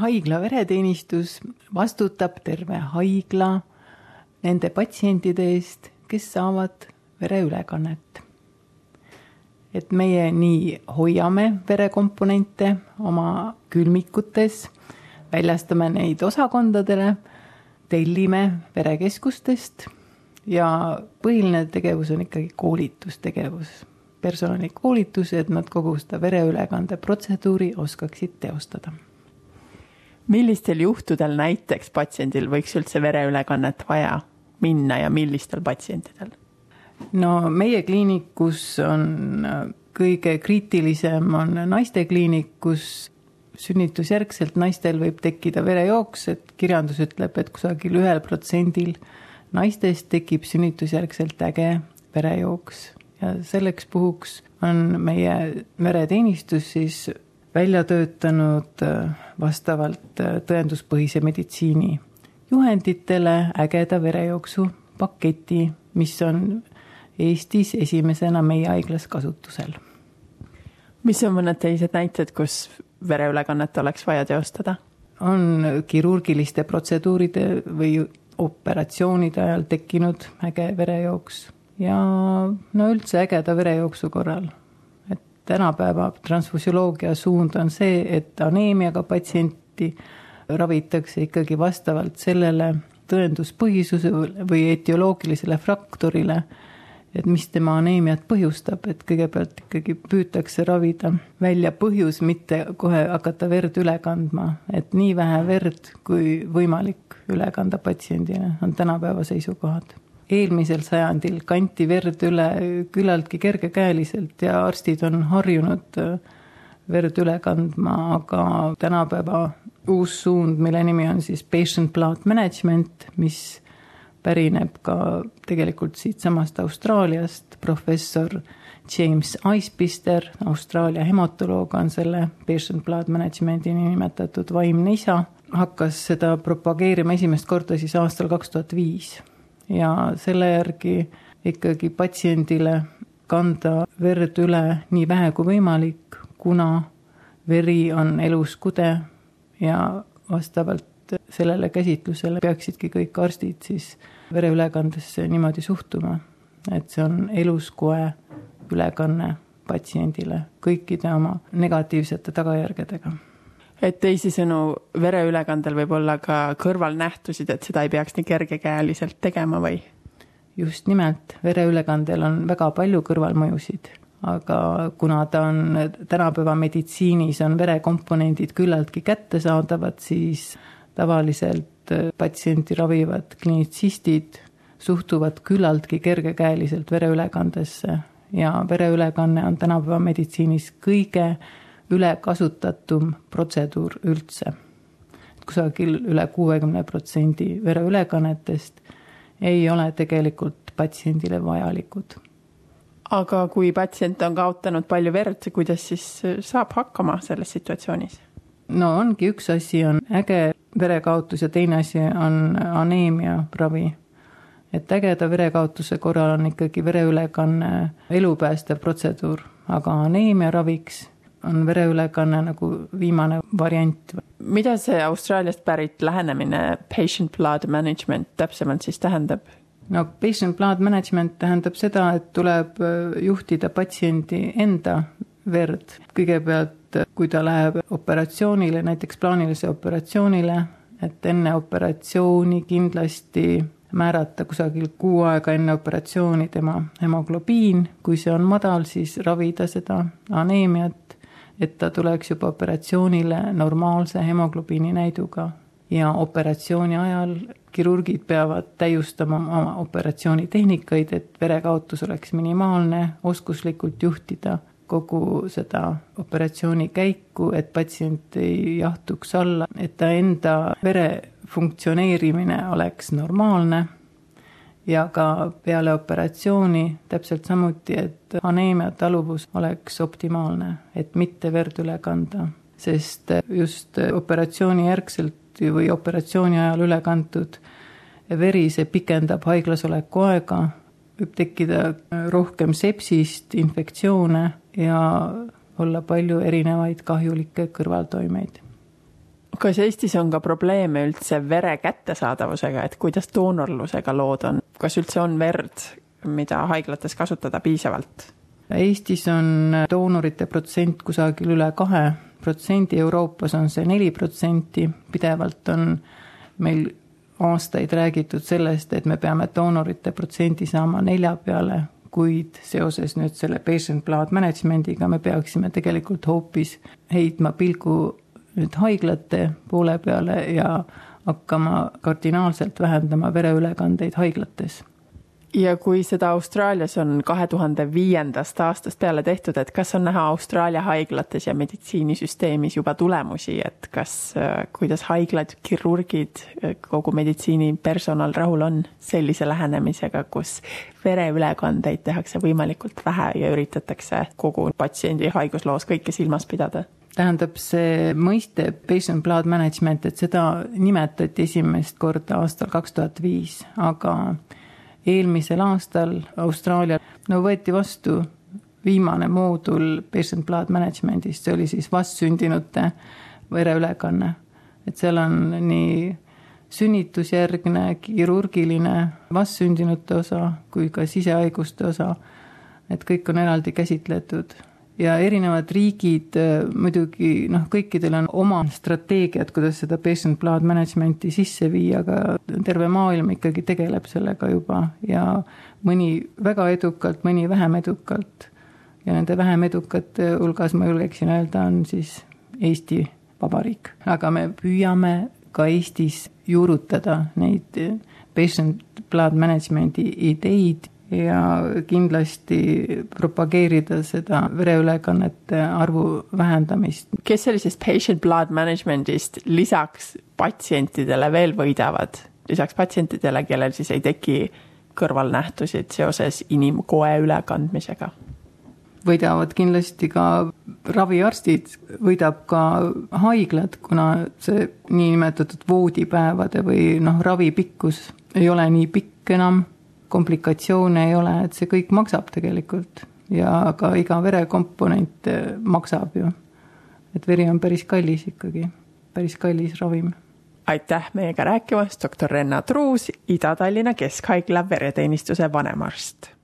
haigla vereteenistus vastutab terve haigla nende patsientide eest, kes saavad vereülekannet. et meie nii hoiame verekomponente oma külmikutes, väljastame neid osakondadele, tellime verekeskustest ja põhiline tegevus on ikkagi koolitustegevus, personalikoolitus, et nad kogu seda vereülekande protseduuri oskaksid teostada. Millistel juhtudel näiteks patsiendil võiks üldse vereülekannet vaja minna ja millistel patsientidel? no meie kliinikus on kõige kriitilisem on naistekliinik, kus sünnitusjärgselt naistel võib tekkida verejooks, et kirjandus ütleb, et kusagil ühel protsendil naistes tekib sünnitusjärgselt äge verejooks ja selleks puhuks on meie vereteenistus siis välja töötanud äh, vastavalt äh, tõenduspõhise meditsiini juhenditele ägeda verejooksu paketi, mis on Eestis esimesena meie haiglas kasutusel. mis on mõned teised näited, kus vereülekannet oleks vaja teostada? on kirurgiliste protseduuride või operatsioonide ajal tekkinud äge verejooks ja no üldse ägeda verejooksu korral. Tänapäeva transfusioloogia suund on see, et aneemiaga patsienti ravitakse ikkagi vastavalt sellele tõenduspõhisusele või etioloogilisele fraktorile et mis tema aneemiat põhjustab, et kõigepealt ikkagi püütakse ravida välja põhjus, mitte kohe hakata verd üle kandma, et nii vähe verd kui võimalik üle kanda patsiendile, on tänapäeva seisukohad. Eelmisel sajandil kanti verd üle küllaltki kergekäeliselt ja arstid on harjunud äh, verd üle kandma, aga tänapäeva uus suund, mille nimi on siis patient blood management, mis pärineb ka tegelikult siitsamast Austraaliast, professor James Icepister, Austraalia hematoloog, on selle patient blood management'i nimetatud vaimne isa, hakkas seda propageerima esimest korda siis aastal kaks tuhat viis ja selle järgi ikkagi patsiendile kanda verd üle nii vähe kui võimalik, kuna veri on elus kude ja vastavalt sellele käsitlusele peaksidki kõik arstid siis vereülekandesse niimoodi suhtuma, et see on eluskoe ülekanne patsiendile kõikide oma negatiivsete tagajärgedega. Et teisisõnu, vereülekandel võib olla ka kõrvalnähtusid, et seda ei peaks nii kergekäeliselt tegema või? just nimelt, vereülekandel on väga palju kõrvalmõjusid, aga kuna ta on tänapäeva meditsiinis on verekomponendid küllaltki kättesaadavad, siis tavaliselt äh, patsienti ravivad klinitsistid suhtuvad küllaltki kergekäeliselt vereülekandesse ja vereülekanne on tänapäeva meditsiinis kõige ülekasutatum protseduur üldse. kusagil üle kuuekümne protsendi vereülekannetest ei ole tegelikult patsiendile vajalikud. aga kui patsient on kaotanud palju verd, kuidas siis saab hakkama selles situatsioonis? no ongi, üks asi on äge verekaotus ja teine asi on aneemia ravi. et ägeda verekaotuse korral on ikkagi vereülekanne elupäästev protseduur, aga aneemia raviks on vereülekanne nagu viimane variant. mida see Austraaliast pärit lähenemine patient blood management täpsemalt siis tähendab? no patient blood management tähendab seda, et tuleb juhtida patsiendi enda verd. kõigepealt et kui ta läheb operatsioonile, näiteks plaanilise operatsioonile, et enne operatsiooni kindlasti määrata kusagil kuu aega enne operatsiooni tema hemoglobiin, kui see on madal, siis ravida seda aneemiat, et ta tuleks juba operatsioonile normaalse hemoglobiini näiduga. ja operatsiooni ajal kirurgid peavad täiustama oma operatsioonitehnikaid, et verekaotus oleks minimaalne, oskuslikult juhtida kogu seda operatsiooni käiku, et patsient ei jahtuks alla, et ta enda vere funktsioneerimine oleks normaalne ja ka peale operatsiooni täpselt samuti, et aneemia taluvus oleks optimaalne, et mitte verd üle kanda, sest just operatsiooni järgselt või operatsiooni ajal üle kantud veri, see pikendab haiglas oleku aega, võib tekkida rohkem sepsist, infektsioone ja olla palju erinevaid kahjulikke kõrvaltoimeid. kas Eestis on ka probleeme üldse vere kättesaadavusega, et kuidas doonorlusega lood on, kas üldse on verd, mida haiglates kasutada piisavalt? Eestis on doonorite protsent kusagil üle kahe protsendi, Euroopas on see neli protsenti, pidevalt on meil aastaid räägitud sellest, et me peame doonorite protsendi saama nelja peale, kuid seoses nüüd selle patient blood management'iga me peaksime tegelikult hoopis heitma pilgu nüüd haiglate poole peale ja hakkama kardinaalselt vähendama vereülekandeid haiglates ja kui seda Austraalias on kahe tuhande viiendast aastast peale tehtud, et kas on näha Austraalia haiglates ja meditsiinisüsteemis juba tulemusi, et kas, kuidas haiglad, kirurgid, kogu meditsiinipersonal rahul on sellise lähenemisega, kus vereülekandeid tehakse võimalikult vähe ja üritatakse kogu patsiendi haigusloos kõike silmas pidada? Tähendab, see mõiste patient blood management, et seda nimetati esimest korda aastal kaks tuhat viis, aga eelmisel aastal Austraalia, no võeti vastu viimane moodul patient blood management'ist, see oli siis vastsündinute vereülekanne. et seal on nii sünnitusjärgne, kirurgiline vastsündinute osa kui ka sisehaiguste osa. et kõik on eraldi käsitletud ja erinevad riigid äh, muidugi noh, kõikidel on oma strateegiad, kuidas seda patient blood management'i sisse viia, aga terve maailm ikkagi tegeleb sellega juba ja mõni väga edukalt, mõni vähem edukalt. ja nende vähem edukate hulgas ma julgeksin öelda, on siis Eesti Vabariik, aga me püüame ka Eestis juurutada neid patient blood management'i ideid ja kindlasti propageerida seda vereülekannete arvu vähendamist. kes sellisest patient blood management'ist lisaks patsientidele veel võidavad, lisaks patsientidele, kellel siis ei teki kõrvalnähtusid seoses inimkoe ülekandmisega? võidavad kindlasti ka raviarstid, võidab ka haiglad, kuna see niinimetatud voodipäevade või noh, ravi pikkus ei ole nii pikk enam komplikatsioone ei ole, et see kõik maksab tegelikult ja ka iga verekomponent eh, maksab ju. et veri on päris kallis ikkagi, päris kallis ravim. aitäh meiega rääkimast, doktor Renna Truus, Ida-Tallinna Keskhaigla vereteenistuse vanemarst